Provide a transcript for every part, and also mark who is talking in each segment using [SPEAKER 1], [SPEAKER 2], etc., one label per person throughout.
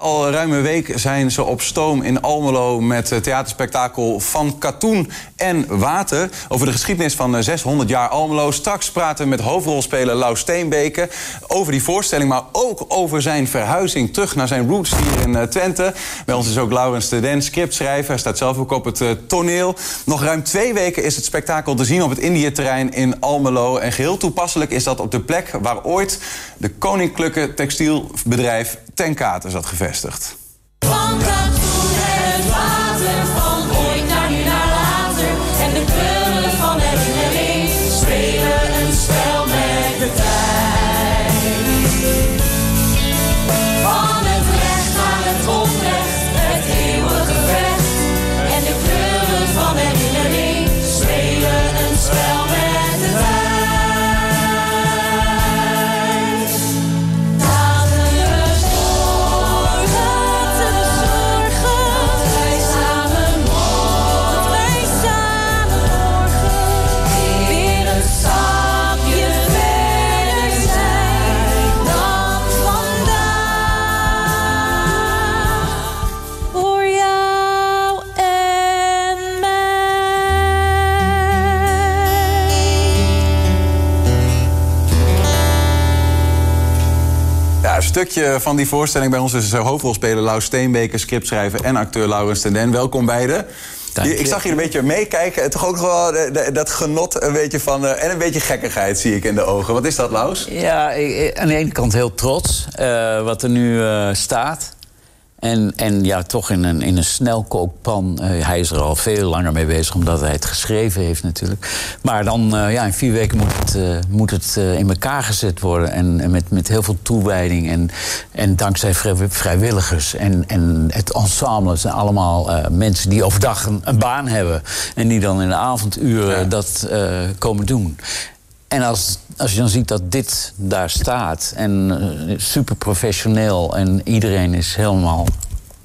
[SPEAKER 1] Al ruim een week zijn ze op stoom in Almelo met het theaterspektakel Van Katoen en Water. Over de geschiedenis van 600 jaar Almelo. Straks praten we met hoofdrolspeler Lau Steenbeke over die voorstelling... maar ook over zijn verhuizing terug naar zijn roots hier in eh, Twente. Bij ons is ook Laurens de Den, scriptschrijver. Hij staat zelf ook op het uh, toneel. Nog ruim twee weken is het spektakel te zien op het Indië-terrein in Almelo. En geheel toepasselijk is dat op de plek waar ooit de koninklijke textielbedrijf Ten Kate zat gevestigd. Stukje van die voorstelling bij ons is hoofdrolspeler Lau Steenbeke, scriptschrijver en acteur Laurens ten Den. Welkom beiden. Ik zag je een beetje meekijken. Toch ook wel eh, dat genot een beetje van, eh, en een beetje gekkigheid zie ik in de ogen. Wat is dat, Laus?
[SPEAKER 2] Ja, aan de ene kant heel trots eh, wat er nu staat. En, en ja, toch in een, in een snelkookpan. Eh, hij is er al veel langer mee bezig, omdat hij het geschreven heeft natuurlijk. Maar dan, eh, ja, in vier weken moet het, eh, moet het in elkaar gezet worden. En, en met, met heel veel toewijding. En, en dankzij vrij- vrijwilligers. En, en het ensemble zijn allemaal mensen die overdag een, een baan hebben. En die dan in de avonduren
[SPEAKER 1] Ja.
[SPEAKER 2] dat komen doen. En als, als je dan ziet dat dit daar staat en eh, super professioneel en iedereen is helemaal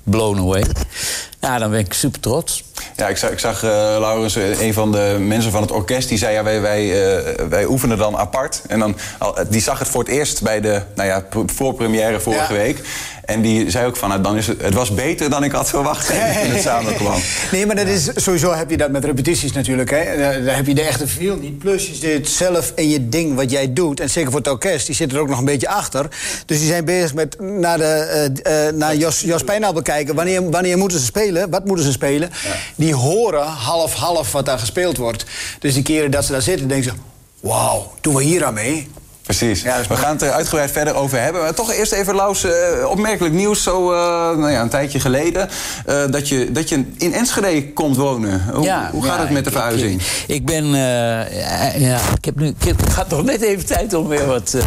[SPEAKER 2] blown away, ja, dan ben ik super trots.
[SPEAKER 1] Ja, ik zag, ik zag eh, Laurens, eh, een van de mensen van het orkest, die zei: ja, wij, wij, eh, wij oefenen dan apart. En dan, die zag het voor het eerst bij de nou ja, pr- voorpremière vorige
[SPEAKER 3] Ja.
[SPEAKER 1] week. En die zei ook van, nou, dan is het, het was beter dan ik had verwacht toen het samenkwam.
[SPEAKER 3] Nee, maar dat is, sowieso heb je dat met repetities natuurlijk. Hè? Daar, heb je de echte feel niet. Plus je zit zelf in je ding wat jij doet. En zeker voor het orkest, die zit er ook nog een beetje achter. Dus die zijn bezig met naar, de, eh, naar Jos, Jos Pijnaal bekijken. Wanneer, wanneer moeten ze spelen? Wat moeten ze spelen? Die horen half-half wat daar gespeeld wordt. Dus die keren dat ze daar zitten, denken ze... Wauw, doen we hier aan mee?
[SPEAKER 1] Precies.
[SPEAKER 3] Ja, is
[SPEAKER 1] we gaan het er uitgebreid verder over hebben. Maar toch eerst even, Laus, eh, opmerkelijk nieuws. Zo eh, nou ja, een tijdje geleden. eh, dat, je, dat je in Enschede komt wonen. Hoe, hoe gaat
[SPEAKER 2] ja,
[SPEAKER 1] het met de verhuizing?
[SPEAKER 2] Ik, ik ben, eh, ja, ik heb nu, ik, had nog net even tijd om weer wat eh,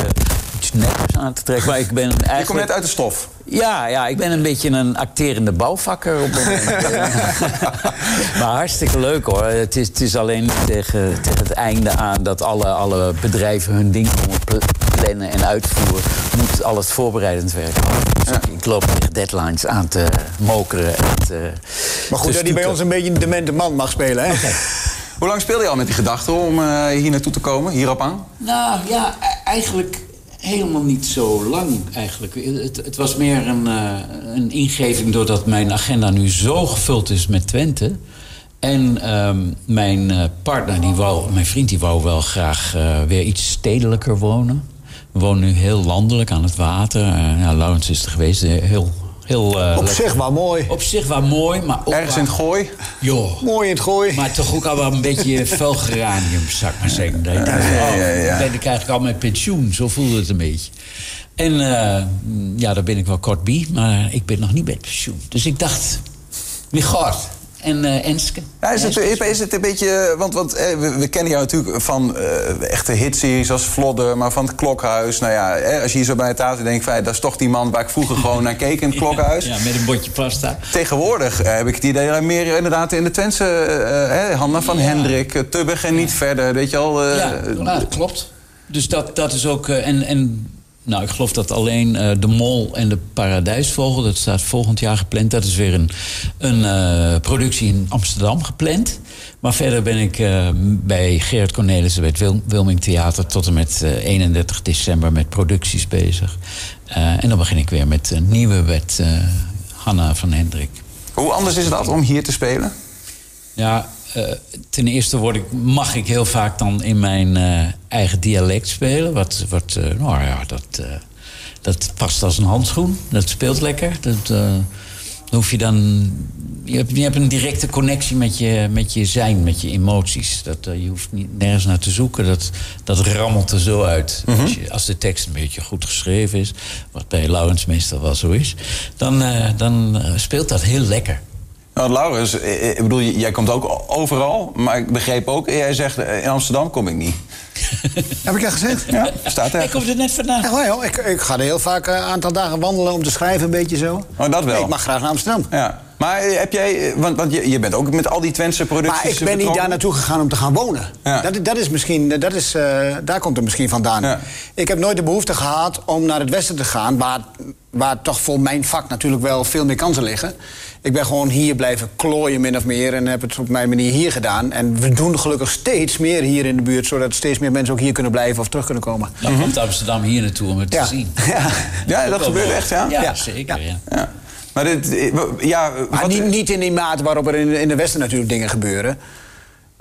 [SPEAKER 2] iets aan te trekken. Maar ik ben eigenlijk...
[SPEAKER 1] Je komt net uit de stof.
[SPEAKER 2] Ja, ja, ik ben een beetje een acterende bouwvakker op het moment. maar hartstikke leuk hoor. Het is, het is alleen tegen, tegen het einde aan dat alle, alle bedrijven hun ding komen pl- plannen en uitvoeren. Moet al het voorbereidend werk. Dus ik, ik loop tegen deadlines aan te mokeren. En te,
[SPEAKER 3] Maar goed, dat hij bij ons een beetje een demente man mag spelen, hè?
[SPEAKER 1] Hoe lang speel je al met die gedachte om eh, hier naartoe te komen, hierop aan?
[SPEAKER 2] Nou ja, e- eigenlijk helemaal niet zo lang eigenlijk. Het, het was meer een, eh, een ingeving doordat mijn agenda nu zo gevuld is met Twente. En ehm, mijn eh, partner, die wou, mijn vriend, die wou wel graag eh, weer iets stedelijker wonen. We wonen nu heel landelijk aan het water. Ja, Laurens is er geweest. Heel, heel, eh,
[SPEAKER 3] Op
[SPEAKER 2] lekker.
[SPEAKER 3] zich wel mooi.
[SPEAKER 2] Op zich wel mooi, maar ook
[SPEAKER 1] Ergens in het gooi?
[SPEAKER 2] Joh.
[SPEAKER 3] Mooi in het gooi.
[SPEAKER 2] Maar toch ook al wel een beetje fel geranium, zou ik maar zeggen. Denkt,
[SPEAKER 1] ja,
[SPEAKER 2] oh,
[SPEAKER 1] ja, ja.
[SPEAKER 2] ben ik eigenlijk al met pensioen. Zo voelde het een beetje. En eh, ja, daar ben ik wel kort bij, maar ik ben nog niet met pensioen. Dus ik dacht, wie gaat? En eh Enske.
[SPEAKER 1] Ja, is, het, is het een beetje... Want, want eh, we, we kennen jou natuurlijk van eh, echte hitseries als Vlodder... maar van het Klokhuis. Nou ja, als je hier zo bij de tafel denkt... Van, dat is toch die man waar ik vroeger gewoon naar keek in het Klokhuis.
[SPEAKER 2] Ja, met een botje pasta.
[SPEAKER 1] Tegenwoordig heb ik het idee dat meer inderdaad in de Twentse... eh, Hanna van Hendrik, Tubbig en niet verder. Weet je al...
[SPEAKER 2] ja, nou, dat klopt. Dus dat, dat is ook... en, en Nou, ik geloof dat alleen eh, de Mol en de Paradijsvogel, dat staat volgend jaar gepland. Dat is weer een, een eh, productie in Amsterdam gepland. Maar verder ben ik eh, bij Gerard Cornelissen bij het Wil- Wilming Theater tot en met eh, 31 december met producties bezig. En dan begin ik weer met een nieuwe eh, Hanna van Hendrik.
[SPEAKER 1] Hoe anders is dat om hier te spelen?
[SPEAKER 2] Ja, eh, ten eerste word ik, mag ik heel vaak dan in mijn eh, eigen dialect spelen. Wat, wat eh, nou ja, dat, dat past als een handschoen. Dat speelt lekker. Dat, dan hoef je dan... Je hebt, je hebt een directe connectie met je, met je zijn, met je emoties. Dat, je hoeft niet, nergens naar te zoeken. Dat, dat rammelt er zo uit. als, je, als de tekst een beetje goed geschreven is... wat bij Laurens meestal wel zo is... dan, dan speelt dat heel lekker.
[SPEAKER 1] Nou, Laurens, eh, ik bedoel, jij komt ook overal. Maar ik begreep ook, jij zegt eh, in Amsterdam kom ik niet.
[SPEAKER 3] Heb ik dat gezegd?
[SPEAKER 1] Ja, staat er.
[SPEAKER 2] Ik kom er net vandaan.
[SPEAKER 3] Echt waar, joh. Ik, ik ga er heel vaak een aantal dagen wandelen om te schrijven, een beetje zo.
[SPEAKER 1] Oh, dat wel.
[SPEAKER 3] Nee, ik mag graag naar Amsterdam.
[SPEAKER 1] Ja. Maar eh, heb jij, eh, want, want je, je bent ook met al die Twentse producties
[SPEAKER 3] Maar ik ben niet daar naartoe gegaan om te gaan wonen.
[SPEAKER 1] Ja.
[SPEAKER 3] Dat, dat is misschien, dat is, eh, daar komt het misschien vandaan.
[SPEAKER 1] Ja.
[SPEAKER 3] Ik heb nooit de behoefte gehad om naar het westen te gaan... waar, waar toch voor mijn vak natuurlijk wel veel meer kansen liggen. Ik ben gewoon hier blijven klooien, min of meer... en heb het op mijn manier hier gedaan. En we doen gelukkig steeds meer hier in de buurt... zodat steeds meer mensen ook hier kunnen blijven of terug kunnen komen.
[SPEAKER 2] Dan komt Amsterdam hier naartoe om het
[SPEAKER 3] Ja.
[SPEAKER 2] te zien.
[SPEAKER 3] Ja.
[SPEAKER 1] Ja, dat gebeurt echt, ja?
[SPEAKER 2] Ja, zeker. Ja.
[SPEAKER 1] Maar dit, ja,
[SPEAKER 3] Maar
[SPEAKER 1] wat-
[SPEAKER 3] niet, niet in die mate waarop er in, in de Westen natuurlijk dingen gebeuren.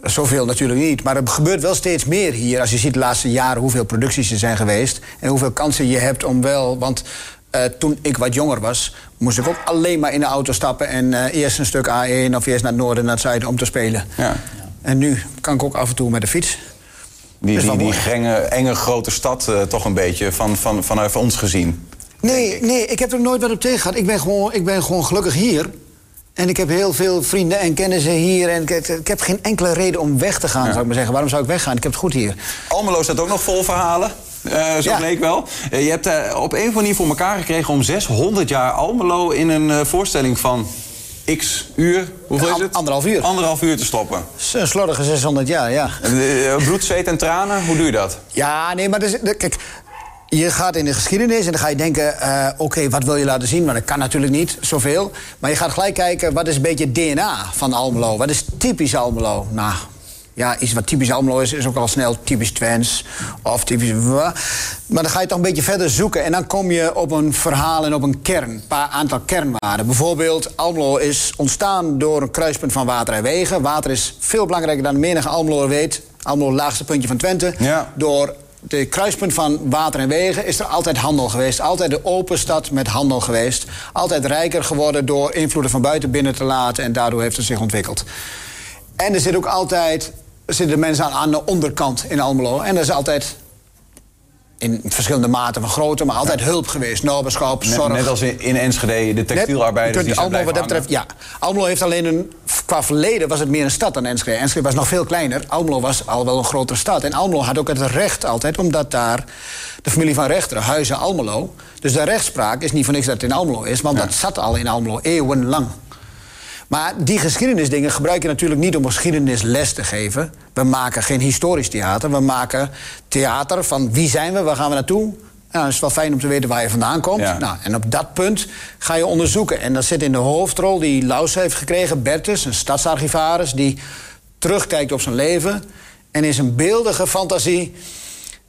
[SPEAKER 3] Zoveel natuurlijk niet. Maar er gebeurt wel steeds meer hier. Als je ziet de laatste jaren hoeveel producties er zijn geweest. En hoeveel kansen je hebt om wel. Want eh, toen ik wat jonger was, moest ik ook alleen maar in de auto stappen. En eh, eerst een stuk A1 of eerst naar het noorden, naar het zuiden om te spelen.
[SPEAKER 1] Ja.
[SPEAKER 3] En nu kan ik ook af en toe met de fiets.
[SPEAKER 1] Die,
[SPEAKER 3] is
[SPEAKER 1] die, die genge, enge grote stad eh, toch een beetje van, van, vanuit ons gezien.
[SPEAKER 3] Nee, nee, ik heb er nooit wat op tegen gehad. Ik ben, gewoon, ik ben gewoon gelukkig hier. En ik heb heel veel vrienden en kennissen hier. En ik, ik heb geen enkele reden om weg te gaan, zou ik maar zeggen. Waarom zou ik weggaan? Ik heb het goed hier.
[SPEAKER 1] Almelo staat ook nog vol verhalen. Eh, zo
[SPEAKER 3] Ja.
[SPEAKER 1] bleek wel. Eh, je hebt eh, op een of andere manier voor elkaar gekregen om 600 jaar Almelo in een voorstelling van x uur. Hoeveel is het?
[SPEAKER 3] anderhalf uur.
[SPEAKER 1] Anderhalf uur te stoppen.
[SPEAKER 3] Een slordige 600 jaar, ja.
[SPEAKER 1] Bloed, zweet en tranen, hoe doe je dat?
[SPEAKER 3] Ja, nee, maar dus, kijk... Je gaat in de geschiedenis en dan ga je denken... oké, wat wil je laten zien? Maar dat kan natuurlijk niet, zoveel. Maar je gaat gelijk kijken, wat is een beetje DNA van Almelo? Wat is typisch Almelo? Nou, ja, iets wat typisch Almelo is, is ook al snel typisch Twents. Of typisch... Maar dan ga je toch een beetje verder zoeken. En dan kom je op een verhaal en op een kern. Een paar aantal kernwaarden. Bijvoorbeeld, Almelo is ontstaan door een kruispunt van water en wegen. Water is veel belangrijker dan menige Almelo weet. Almelo, het laagste puntje van Twente.
[SPEAKER 1] Ja.
[SPEAKER 3] Door de kruispunt van water en wegen is er altijd handel geweest. Altijd de open stad met handel geweest. Altijd rijker geworden door invloeden van buiten binnen te laten. En daardoor heeft het zich ontwikkeld. En er zit ook altijd zitten mensen aan, aan de onderkant in Almelo. En er is altijd in verschillende maten van grootte, maar altijd hulp geweest. Noberschap, zorg.
[SPEAKER 1] net als in, in Enschede, de textielarbeiders
[SPEAKER 3] Net-
[SPEAKER 1] die zijn
[SPEAKER 3] Almelo, wat dat betreft, ja. Almelo heeft alleen een... Qua verleden was het meer een stad dan Enschede. Enschede was nog veel kleiner. Almelo was al wel een grotere stad. En Almelo had ook het recht altijd, omdat daar de familie van rechteren, Huizen Almelo... Dus de rechtspraak is niet voor niks dat het in Almelo is... want dat zat al in Almelo, eeuwenlang. Maar die geschiedenisdingen gebruik je natuurlijk niet om geschiedenisles te geven. We maken geen historisch theater. We maken theater van wie zijn we, waar gaan we naartoe. Nou, dan is het wel fijn om te weten waar je vandaan komt.
[SPEAKER 1] Ja.
[SPEAKER 3] Nou, en op dat punt ga je onderzoeken. En dan zit in de hoofdrol die Laus heeft gekregen, Bertus, een stadsarchivaris... die terugkijkt op zijn leven en in zijn beeldige fantasie...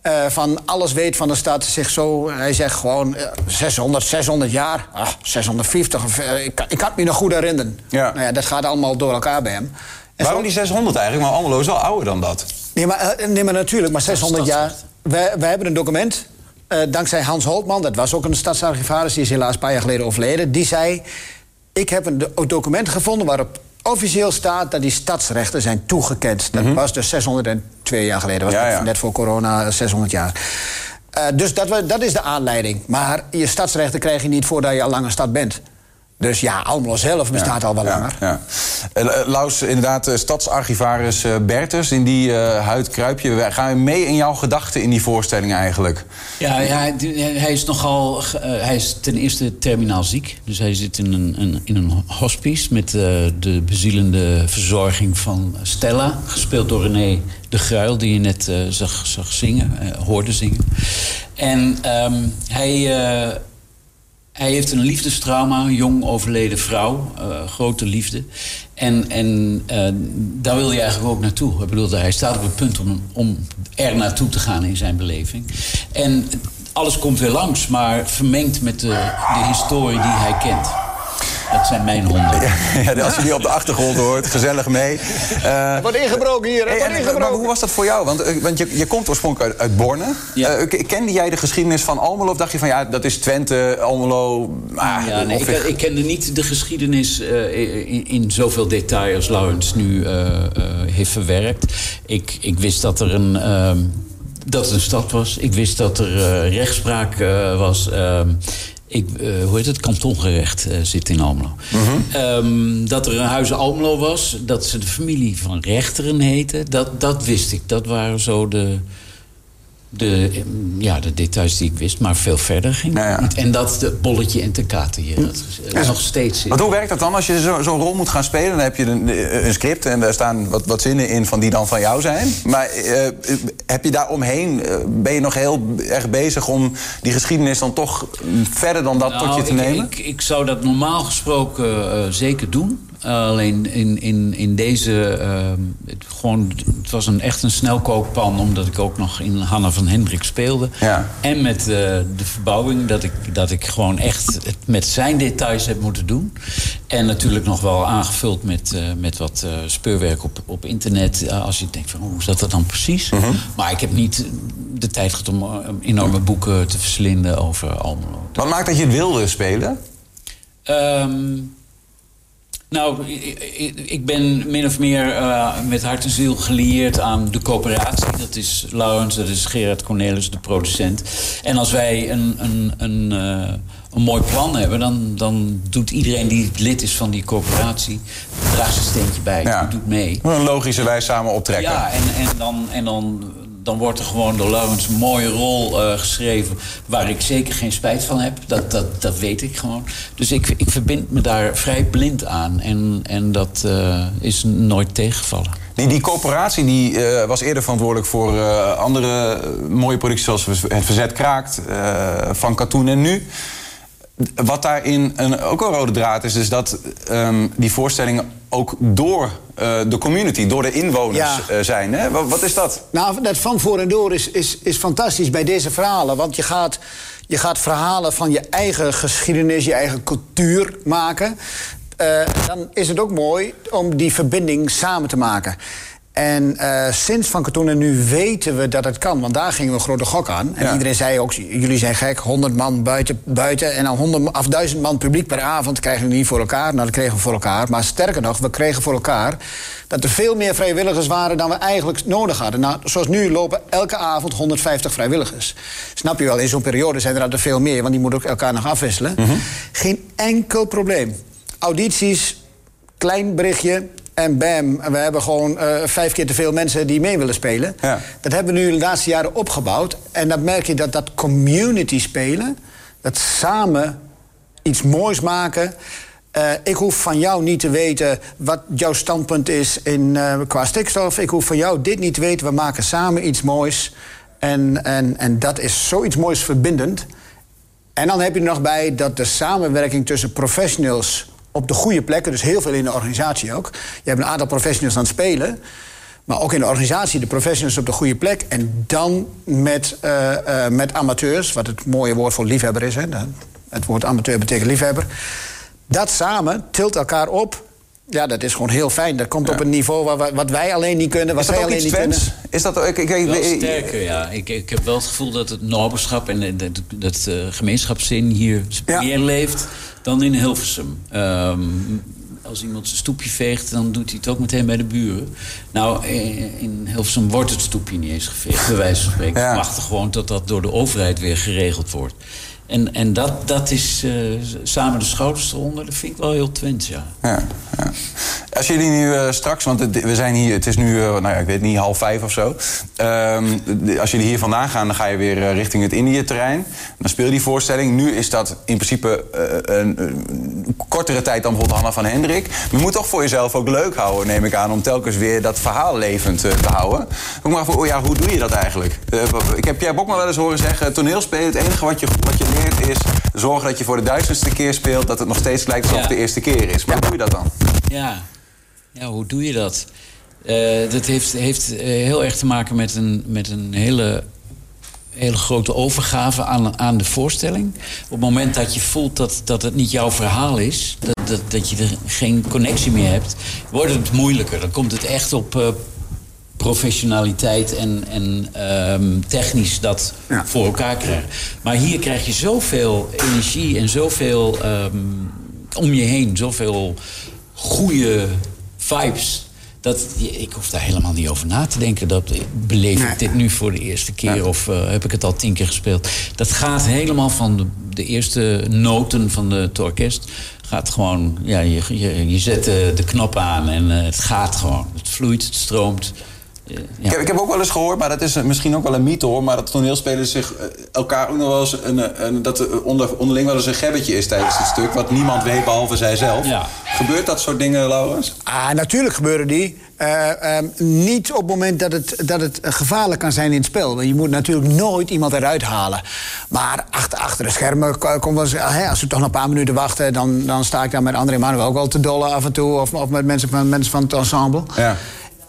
[SPEAKER 3] eh, van alles weet van de stad, zich zo... Hij zegt gewoon eh, 600, 600 jaar, ah, 650, of, eh, ik, kan- ik kan het me nog goed herinneren.
[SPEAKER 1] Ja.
[SPEAKER 3] Nou ja, dat gaat allemaal door elkaar bij hem. En
[SPEAKER 1] Waarom
[SPEAKER 3] zo-
[SPEAKER 1] die 600 eigenlijk? Maar Almelo is wel ouder dan dat.
[SPEAKER 3] Nee, maar, nee, maar natuurlijk, maar 600 jaar. Wij, wij hebben een document, eh, dankzij Hans Holtman, dat was ook een stadsarchivaris, die is helaas een paar jaar geleden overleden. Die zei: Ik heb een do- document gevonden waarop officieel staat dat die stadsrechten zijn toegekend. Dat was dus 602 jaar geleden, was.
[SPEAKER 1] Ja,
[SPEAKER 3] net-
[SPEAKER 1] ja.
[SPEAKER 3] net voor corona eh, 600 jaar. Eh, dus dat, wa- dat is de aanleiding. Maar je stadsrechten krijg je niet voordat je al lang een stad bent. Dus ja, Almelo zelf bestaat al wel
[SPEAKER 1] Ja,
[SPEAKER 3] langer.
[SPEAKER 1] Ja. Eh, eh, Laus, inderdaad, eh, stadsarchivaris eh, Bertus, in die eh, huid kruip je. Wij gaan mee in jouw gedachten in die voorstelling eigenlijk.
[SPEAKER 2] Ja, ja hij- hij is nogal. hij is ten eerste terminaal ziek. Dus hij zit in een, een- in een hospice met eh, de bezielende verzorging van Stella. Gespeeld door René de Gruil, die je net eh, zag, zag zingen, eh, hoorde zingen. En ehm, hij. Hij heeft een liefdestrauma, een jong overleden vrouw, eh, grote liefde. En, en eh, daar wil hij eigenlijk ook naartoe. Ik bedoel, hij staat op het punt om, om er naartoe te gaan in zijn beleving. En alles komt weer langs, maar vermengd met de, de historie die hij kent. Dat zijn mijn honden.
[SPEAKER 1] Ja, als je die op de achtergrond hoort, gezellig mee. Eh,
[SPEAKER 3] Wordt ingebroken hier,
[SPEAKER 1] Hey,
[SPEAKER 3] wordt
[SPEAKER 1] en, maar
[SPEAKER 3] ingebroken.
[SPEAKER 1] hoe was dat voor jou? Want, eh, want je, je komt oorspronkelijk uit, uit Borne.
[SPEAKER 2] Ja.
[SPEAKER 1] Eh, kende jij de geschiedenis van Almelo? Of dacht je van ja, dat is Twente, Almelo. Ah,
[SPEAKER 2] Ja, nee, ik, ik kende niet de geschiedenis eh, in, in zoveel detail als Laurens nu eh, eh, heeft verwerkt. Ik, ik wist dat er een, ehm, dat het een stad was. Ik wist dat er rechtspraak eh, was. Ehm, ik, eh, hoe heet het? Kantongerecht eh, zit in Almelo. Ehm, dat er een huis Almelo was. Dat ze de familie van rechteren heette. Dat, dat wist ik. Dat waren zo de, de, ja, de details die ik wist. Maar veel verder ging
[SPEAKER 1] Nou ja.
[SPEAKER 2] niet. En dat de bolletje en te hier. Dat is, eh, nog steeds zit.
[SPEAKER 1] Want hoe werkt dat dan als je zo- zo'n rol moet gaan spelen? Dan heb je een, eh, een script en daar staan wat, wat zinnen in van die dan van jou zijn. Maar eh, heb je daar omheen, ben je nog heel erg bezig om die geschiedenis dan toch verder dan dat tot je
[SPEAKER 2] Nou,
[SPEAKER 1] te
[SPEAKER 2] ik,
[SPEAKER 1] nemen?
[SPEAKER 2] Ik, ik zou dat normaal gesproken zeker doen. Alleen in, in, in deze... ehm, het, gewoon, het was een, echt een snelkookpan... omdat ik ook nog in Hanna van Hendrik speelde.
[SPEAKER 1] Ja.
[SPEAKER 2] En met eh, de verbouwing dat ik, dat ik gewoon echt het met zijn details heb moeten doen. En natuurlijk nog wel aangevuld met, eh, met wat eh, speurwerk op, op internet. eh, als je denkt van hoe zat dat dan precies?
[SPEAKER 1] Mhm.
[SPEAKER 2] Maar ik heb niet de tijd gehad om eh, enorme boeken te verslinden over Almelo.
[SPEAKER 1] Wat maakt dat je het wilde spelen?
[SPEAKER 2] Ehm, nou, ik- ben min of meer eh, met hart en ziel gelieerd aan de coöperatie. Dat is Laurens, dat is Gerard Cornelis, de producent. En als wij een, een, een, eh, een mooi plan hebben... Dan, dan doet iedereen die lid is van die coöperatie... draagt zijn steentje bij,
[SPEAKER 1] Ja.
[SPEAKER 2] die doet mee.
[SPEAKER 1] Een logische wijze samen optrekken.
[SPEAKER 2] Ja, en, en, dan, en dan, dan wordt er gewoon door Laurens een mooie rol eh, geschreven... waar ik zeker geen spijt van heb. Dat, dat, dat weet ik gewoon. Dus ik, ik verbind me daar vrij blind aan. En, en dat eh, is nooit tegengevallen.
[SPEAKER 1] Die, die coöperatie die, eh, was eerder verantwoordelijk voor andere mooie producties... zoals Het Verzet Kraakt, Van Katoen en Nu. Wat daarin een, ook een rode draad is... is dat ehm, die voorstellingen ook door eh, de community, door de inwoners
[SPEAKER 3] Ja.
[SPEAKER 1] eh, zijn. Hè? Wat, wat is dat?
[SPEAKER 3] Nou, dat van voor en door is, is, is fantastisch bij deze verhalen. Want je gaat, je gaat verhalen van je eigen geschiedenis, je eigen cultuur maken. Eh, dan is het ook mooi om die verbinding samen te maken. En eh, sinds Van Katoen en nu weten we dat het kan. Want daar gingen we een grote gok aan. En
[SPEAKER 1] Ja.
[SPEAKER 3] iedereen zei ook, jullie zijn gek. 100 man buiten, buiten en dan 100 of 1000 man publiek per avond krijgen we niet voor elkaar. Nou, dat kregen we voor elkaar. Maar sterker nog, we kregen voor elkaar dat er veel meer vrijwilligers waren dan we eigenlijk nodig hadden. Nou, zoals nu lopen elke avond 150 vrijwilligers. Snap je wel, in zo'n periode zijn er altijd veel meer, want die moeten ook elkaar nog afwisselen. Geen enkel probleem. Audities, klein berichtje. En bam, we hebben gewoon eh, vijf keer te veel mensen die mee willen spelen.
[SPEAKER 1] Ja.
[SPEAKER 3] Dat hebben we nu de laatste jaren opgebouwd. En dan merk je dat dat community spelen, dat samen iets moois maken. Eh, ik hoef van jou niet te weten wat jouw standpunt is in, eh, qua stikstof. Ik hoef van jou dit niet te weten. We maken samen iets moois. En, en, en dat is zoiets moois verbindend. En dan heb je er nog bij dat de samenwerking tussen professionals op de goede plekken, dus heel veel in de organisatie ook. Je hebt een aantal professionals aan het spelen, maar ook in de organisatie de professionals op de goede plek. En dan met, eh, eh, met amateurs, wat het mooie woord voor liefhebber is. Hè. Het woord amateur betekent liefhebber. Dat samen tilt elkaar op. Ja, dat is gewoon heel fijn. Dat komt op een niveau waar, we- wat wij alleen niet kunnen, wat
[SPEAKER 1] Is dat
[SPEAKER 3] zij
[SPEAKER 1] ook
[SPEAKER 3] alleen
[SPEAKER 1] iets
[SPEAKER 3] niet kunnen.
[SPEAKER 1] Is dat, ik, ik, ik-
[SPEAKER 2] Wel
[SPEAKER 1] ik-
[SPEAKER 2] sterker, ja. Ik, ik heb wel het gevoel dat het noberschap en dat, dat eh, gemeenschapszin hier
[SPEAKER 3] Ja.
[SPEAKER 2] meer leeft dan in Hilversum. Ehm, als iemand zijn stoepje veegt, dan doet hij het ook meteen bij de buren. Nou, eh, in Hilversum wordt het stoepje niet eens geveegd, bij wijze van spreken.
[SPEAKER 1] Ja.
[SPEAKER 2] Wachten gewoon tot dat door de overheid weer geregeld wordt. En, en dat, dat is eh, samen de schouders eronder, dat vind ik wel heel Twents, ja.
[SPEAKER 1] Ja, ja. Als jullie nu eh, straks, want het, we zijn hier, het is nu, eh, nou ja, ik weet niet, half vijf of zo. Ehm, als jullie hier vandaan gaan, dan ga je weer eh, richting het Indië-terrein. Dan speel je die voorstelling. Nu is dat in principe een, een kortere tijd dan bijvoorbeeld Hanna van Hendrik. Maar je moet toch voor jezelf ook leuk houden, neem ik aan, om telkens weer dat verhaal levend te houden. Ook maar voor, oh ja, hoe doe je dat eigenlijk? Ik heb Pierre Bokma wel eens horen zeggen, toneelspelen, het enige wat je, wat je leert is zorgen dat je voor de duizendste keer speelt, dat het nog steeds lijkt alsof het de eerste keer is. Maar hoe doe je dat dan?
[SPEAKER 2] Ja, ja hoe doe je dat? Eh, dat heeft, heeft eh, heel erg te maken met een, met een hele, hele grote overgave aan, aan de voorstelling. Op het moment dat je voelt dat, dat het niet jouw verhaal is... Dat, dat, dat je er geen connectie meer hebt, wordt het moeilijker. Dan komt het echt op eh, professionaliteit en, en ehm, technisch dat
[SPEAKER 3] Ja.
[SPEAKER 2] voor elkaar krijgen. Maar hier krijg je zoveel energie en zoveel ehm, om je heen. Zoveel goede vibes. Dat, ik hoef daar helemaal niet over na te denken. Dat, beleef ik dit nu voor de eerste keer of eh, heb ik het al tien keer gespeeld? Dat gaat helemaal van de, de eerste noten van de- het orkest. Gaat gewoon, ja, je, je, je zet de, de knop aan en eh, het gaat gewoon. Het vloeit, het stroomt. Eh, ja.
[SPEAKER 1] Ik, heb, ik heb ook wel eens gehoord, maar dat is misschien ook wel een mythe hoor... maar dat toneelspelers zich eh, elkaar ook nog wel eens... Een, eh, een, dat er onder, onderling wel eens een gebbetje is tijdens het stuk... wat niemand weet behalve zijzelf.
[SPEAKER 2] Ja.
[SPEAKER 1] Gebeurt dat soort dingen, Laurens?
[SPEAKER 3] Ah, natuurlijk gebeuren die. Eh, ehm, niet op het moment dat het, dat het eh, gevaarlijk kan zijn in het spel. Want je moet natuurlijk nooit iemand eruit halen. Maar achter, achter de schermen ko- komt wel eens... hè, als we toch nog een paar minuten wachten... dan, dan sta ik daar met André Manuel ook wel te dollen af en toe. Of, of met mensen van, mensen van het ensemble.
[SPEAKER 1] Ja.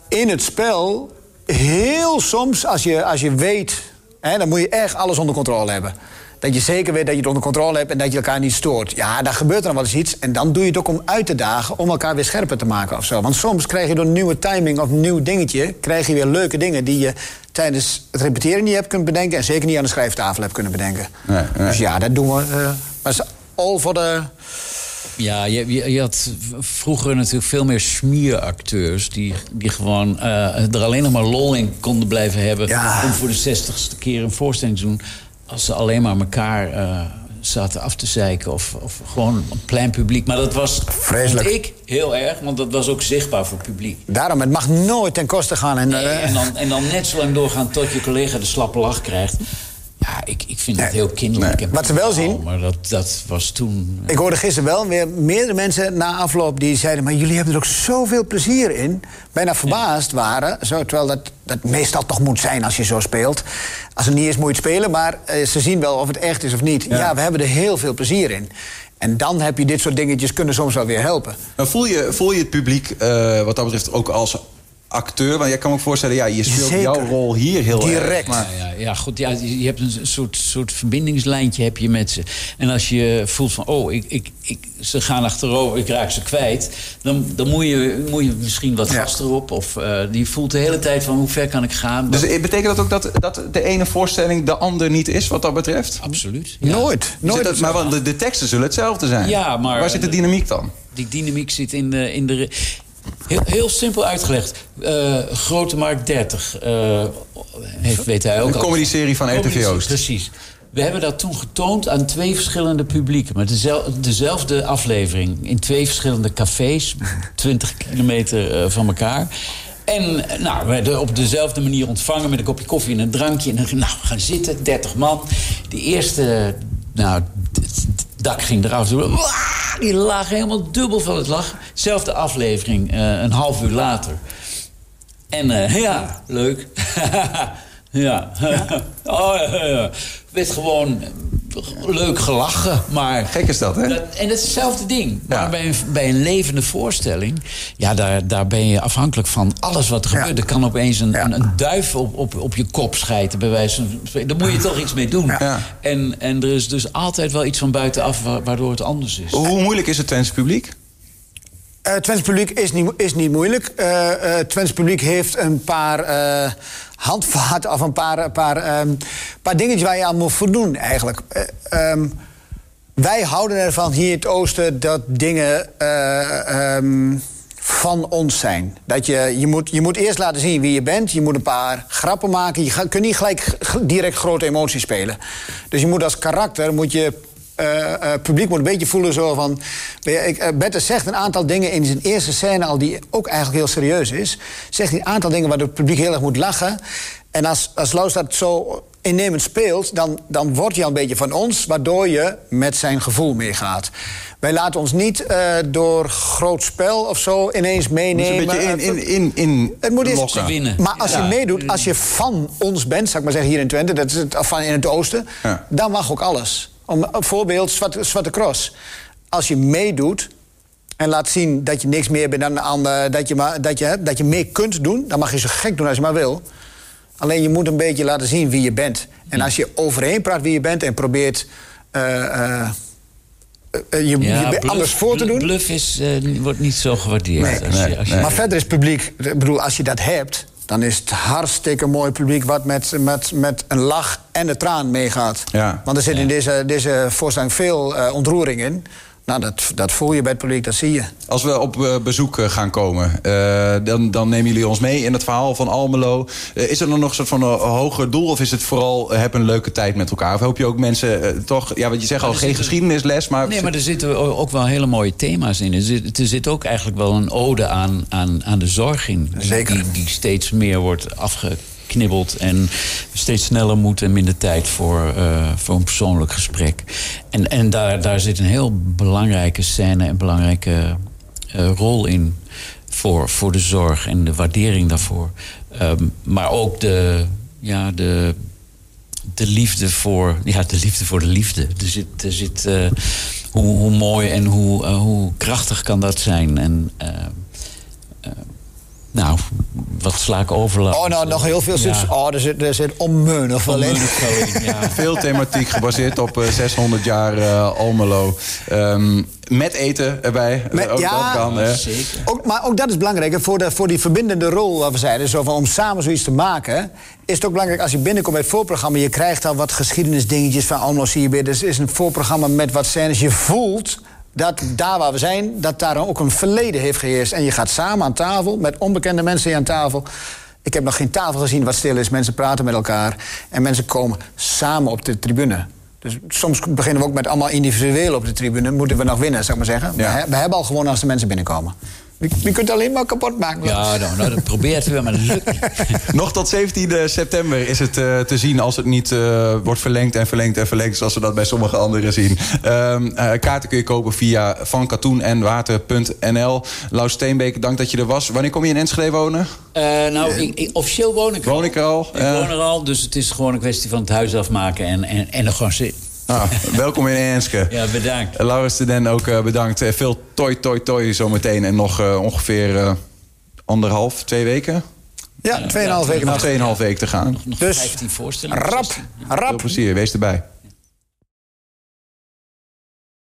[SPEAKER 3] In het spel, heel soms, als je, als je weet... Hè, dan moet je echt alles onder controle hebben. Dat je zeker weet dat je het onder controle hebt en dat je elkaar niet stoort. Ja, dan gebeurt er dan wel eens iets. En dan doe je het ook om uit te dagen, om elkaar weer scherper te maken of zo. Want soms krijg je door een nieuwe timing of een nieuw dingetje... krijg je weer leuke dingen die je tijdens het repeteren niet hebt kunnen bedenken... en zeker niet aan de schrijftafel hebt kunnen bedenken.
[SPEAKER 1] Nee, nee.
[SPEAKER 3] Dus ja, dat doen we. maar het is all voor de...
[SPEAKER 2] Ja, je, je, je had vroeger natuurlijk veel meer smieracteurs... die, die gewoon eh, er alleen nog maar lol in konden blijven hebben...
[SPEAKER 3] Ja.
[SPEAKER 2] om voor de zestigste keer een voorstelling te doen... als ze alleen maar elkaar eh, zaten af te zeiken of, of gewoon een plein publiek. Maar dat was,
[SPEAKER 3] Vreselijk.
[SPEAKER 2] ik, heel erg, want dat was ook zichtbaar voor het publiek.
[SPEAKER 3] Daarom, het mag nooit ten koste gaan. En,
[SPEAKER 2] Nee,
[SPEAKER 3] eh,
[SPEAKER 2] en, dan, en dan net zo lang doorgaan tot je collega de slappe lach krijgt... Ja, ik, ik vind het heel kinderlijk.
[SPEAKER 1] Nee.
[SPEAKER 3] Wat ze wel zien-
[SPEAKER 2] Maar dat, dat was toen...
[SPEAKER 3] Ik hoorde gisteren wel weer meerdere mensen na afloop die zeiden... maar jullie hebben er ook zoveel plezier in. Bijna verbaasd waren. Zo, terwijl dat, dat meestal toch moet zijn als je zo speelt. Als het niet is, moet je het spelen. Maar eh, ze zien wel of het echt is of niet. Ja. we hebben er heel veel plezier in. En dan heb je dit soort dingetjes kunnen soms wel weer helpen.
[SPEAKER 1] Voel je, voel je het publiek eh, wat dat betreft ook als acteur? Want jij kan me ook voorstellen, ja, je speelt
[SPEAKER 3] Zeker.
[SPEAKER 1] jouw rol hier heel erg.
[SPEAKER 3] Direct.
[SPEAKER 1] Maar,
[SPEAKER 2] Ja, ja, ja, goed. Ja, je je hebt een soort, soort verbindingslijntje heb je met ze. En als je voelt van, oh, ik, ik, ik, ze gaan achterover, ik raak ze kwijt... dan, dan moet, je, moet je misschien wat
[SPEAKER 3] Ja.
[SPEAKER 2] gasten erop. Of eh, die voelt de hele tijd van, hoe ver kan ik gaan?
[SPEAKER 1] dus betekent dat ook dat, dat de ene voorstelling de ander niet is, wat dat betreft?
[SPEAKER 2] Absoluut. ja.
[SPEAKER 3] Nooit. Nooit.
[SPEAKER 1] dat- maar want de, de teksten zullen hetzelfde zijn.
[SPEAKER 2] Ja, maar-
[SPEAKER 1] Waar zit de dynamiek dan?
[SPEAKER 2] Die dynamiek zit in de... In de heel, heel simpel uitgelegd. Eh, Grote Markt 30. eh, heeft, weet hij ook
[SPEAKER 1] Een comedyserie van RTV Oost.
[SPEAKER 2] Precies. We hebben dat toen getoond aan twee verschillende publieken. Met dezel- dezelfde aflevering. In twee verschillende cafés. 20 kilometer eh, van elkaar. En nou, we werden op dezelfde manier ontvangen met een kopje koffie en een drankje. En nou, we gaan zitten, 30 man. De eerste, nou, d- dak ging eraf. Die lagen helemaal dubbel van het lachen. Zelfde aflevering, eh, een half uur later. En eh, ja, leuk. ja. oh, ja, ja. werd gewoon leuk gelachen, maar...
[SPEAKER 1] Gek is dat, hè?
[SPEAKER 2] Dat, en het is hetzelfde ding.
[SPEAKER 1] Ja.
[SPEAKER 2] Maar bij een, bij een levende voorstelling... ja, daar, daar ben je afhankelijk van alles wat er
[SPEAKER 3] Ja.
[SPEAKER 2] gebeurt. Er kan opeens een,
[SPEAKER 3] Ja.
[SPEAKER 2] een, een duif op, op, op je kop schijten, bij wijze van spreken. Daar moet je toch iets mee doen.
[SPEAKER 1] Ja.
[SPEAKER 2] En, en er is dus altijd wel iets van buitenaf... wa- waardoor het anders is.
[SPEAKER 1] Hoe moeilijk is het Twents publiek?
[SPEAKER 3] Eh Twents publiek is niet, is niet moeilijk. Eh eh Twents publiek heeft een paar handvaten of een paar, paar, ehm, paar dingetjes waar je aan moet voldoen eigenlijk. Eh, ehm, wij houden ervan hier in het oosten dat dingen eh, ehm, van ons zijn. Dat je, je, moet, je moet eerst laten zien wie je bent. Je moet een paar grappen maken. Je kunt niet gelijk direct grote emoties spelen. Dus je moet als karakter... Moet je, publiek moet een beetje voelen zo van... ik, eh, Bette zegt een aantal dingen in zijn eerste scène al... die ook eigenlijk heel serieus is. Zegt een aantal dingen waardoor het publiek heel erg moet lachen. En als, als Laus dat zo innemend speelt... Dan, dan wordt hij al een beetje van ons... waardoor je met zijn gevoel meegaat. Wij laten ons niet eh, door groot spel of zo ineens meenemen.
[SPEAKER 1] een beetje in,
[SPEAKER 3] Eh,
[SPEAKER 1] in, in, in
[SPEAKER 3] het moet eerst
[SPEAKER 1] lokken.
[SPEAKER 2] winnen.
[SPEAKER 3] maar als je meedoet, als je van ons bent, zou ik maar zeggen hier in Twente, dat is het, of van in het oosten,
[SPEAKER 1] Ja.
[SPEAKER 3] dan mag ook alles. Om, een voorbeeld, Zwarte, Zwarte Cross. Als je meedoet en laat zien dat je niks meer bent dan een ander, dat je, maar, dat, je, dat je mee kunt doen, dan mag je zo gek doen als je maar wil. Alleen je moet een beetje laten zien wie je bent. En als je overheen praat wie je bent en probeert eh, eh, eh, je, je
[SPEAKER 2] bluff-
[SPEAKER 3] anders voor te doen.
[SPEAKER 2] Bluff is, eh, wordt niet zo gewaardeerd.
[SPEAKER 3] Nee,
[SPEAKER 2] als je, als je,
[SPEAKER 3] Maar verder is publiek, ik bedoel, als je dat hebt, dan is het hartstikke mooi publiek wat met, met, met een lach en een traan meegaat.
[SPEAKER 1] Ja.
[SPEAKER 3] Want er zit in deze, deze voorstelling veel eh, ontroering in. Nou, dat, dat voel je bij het publiek, dat zie je.
[SPEAKER 1] Als we op eh, bezoek eh, gaan komen, eh, dan, dan nemen jullie ons mee in het verhaal van Almelo. Is er dan nog een soort van een hoger doel? Of is het vooral heb een leuke tijd met elkaar? Of hoop je ook mensen toch, ja, wat je zegt al, geen
[SPEAKER 2] zitten-
[SPEAKER 1] geschiedenisles, maar.
[SPEAKER 2] Nee, maar er zitten ook wel hele mooie thema's in. Er zit, er zit ook eigenlijk wel een ode aan, aan, aan de zorg in. Die-
[SPEAKER 3] Zeker.
[SPEAKER 2] Die, die steeds meer wordt afgeknibbeld en steeds sneller moet en minder tijd voor, eh, voor een persoonlijk gesprek. En, en daar, daar zit een heel belangrijke scène en belangrijke eh, rol in voor, voor de zorg en de waardering daarvoor. Ehm, maar ook de, ja, de, de liefde voor, ja, de liefde voor de liefde. Er zit, er zit eh, hoe, hoe mooi en hoe, hoe krachtig kan dat zijn. En nou, wat sla ik over?
[SPEAKER 3] Oh, nou, nog heel veel.
[SPEAKER 2] Ja.
[SPEAKER 3] zit- Oh, er zit, er zit onmeunig
[SPEAKER 2] wel in, ja.
[SPEAKER 1] Veel thematiek gebaseerd op eh, 600 jaar eh, Almelo. Ehm, met eten erbij.
[SPEAKER 3] Met-
[SPEAKER 1] Eh, ook
[SPEAKER 3] ja,
[SPEAKER 1] dat kan, hè?
[SPEAKER 2] Zeker.
[SPEAKER 3] Ook, maar ook dat is belangrijk. hè, Voor, de, voor die verbindende rol, wat we zeiden, zo van, om samen zoiets te maken... is het ook belangrijk als je binnenkomt bij het voorprogramma... je krijgt al wat geschiedenisdingetjes van Almelo zie je weer. Dus het is een voorprogramma met wat scènes. Je voelt dat daar waar we zijn, dat daar ook een verleden heeft geheerst. En je gaat samen aan tafel, met onbekende mensen aan tafel... Ik heb nog geen tafel gezien wat stil is. Mensen praten met elkaar. En mensen komen samen op de tribune. Dus soms beginnen we ook met allemaal individueel op de tribune. Moeten we nog winnen, zou ik maar zeggen.
[SPEAKER 1] Ja.
[SPEAKER 3] We, we hebben al gewonnen als de mensen binnenkomen. Je, je kunt het alleen maar kapot maken.
[SPEAKER 2] Ja, nou, nou, dat probeert weer, maar dat lukt niet.
[SPEAKER 1] Nog tot 17 september is het eh, te zien als het niet eh, wordt verlengd en verlengd en verlengd... zoals we dat bij sommige anderen zien. Ehm, eh, kaarten kun je kopen via vankatoenenwater.nl. Lau Steenbeek, dank dat je er was. Wanneer kom je in Enschede wonen?
[SPEAKER 2] Eh, nou, ik, ik- officieel woon ik er
[SPEAKER 1] Woon ik er al?
[SPEAKER 2] Ik woon er al, dus het is gewoon een kwestie van het huis afmaken en, en, en er gewoon zitten.
[SPEAKER 1] Ah, welkom in Enske.
[SPEAKER 2] Ja, bedankt.
[SPEAKER 1] Laurens de Den ook eh, bedankt. Eh, veel toi, toi, toi zometeen. En nog eh, ongeveer eh, anderhalf, twee weken?
[SPEAKER 3] Ja, 2,5 weken
[SPEAKER 1] Nog
[SPEAKER 3] nog.
[SPEAKER 1] tweeënhalf weken te gaan.
[SPEAKER 2] Nog
[SPEAKER 3] Dus
[SPEAKER 2] 15 voorstellingen.
[SPEAKER 3] rap,
[SPEAKER 2] 16.
[SPEAKER 1] Veel
[SPEAKER 3] rap.
[SPEAKER 1] plezier, wees erbij.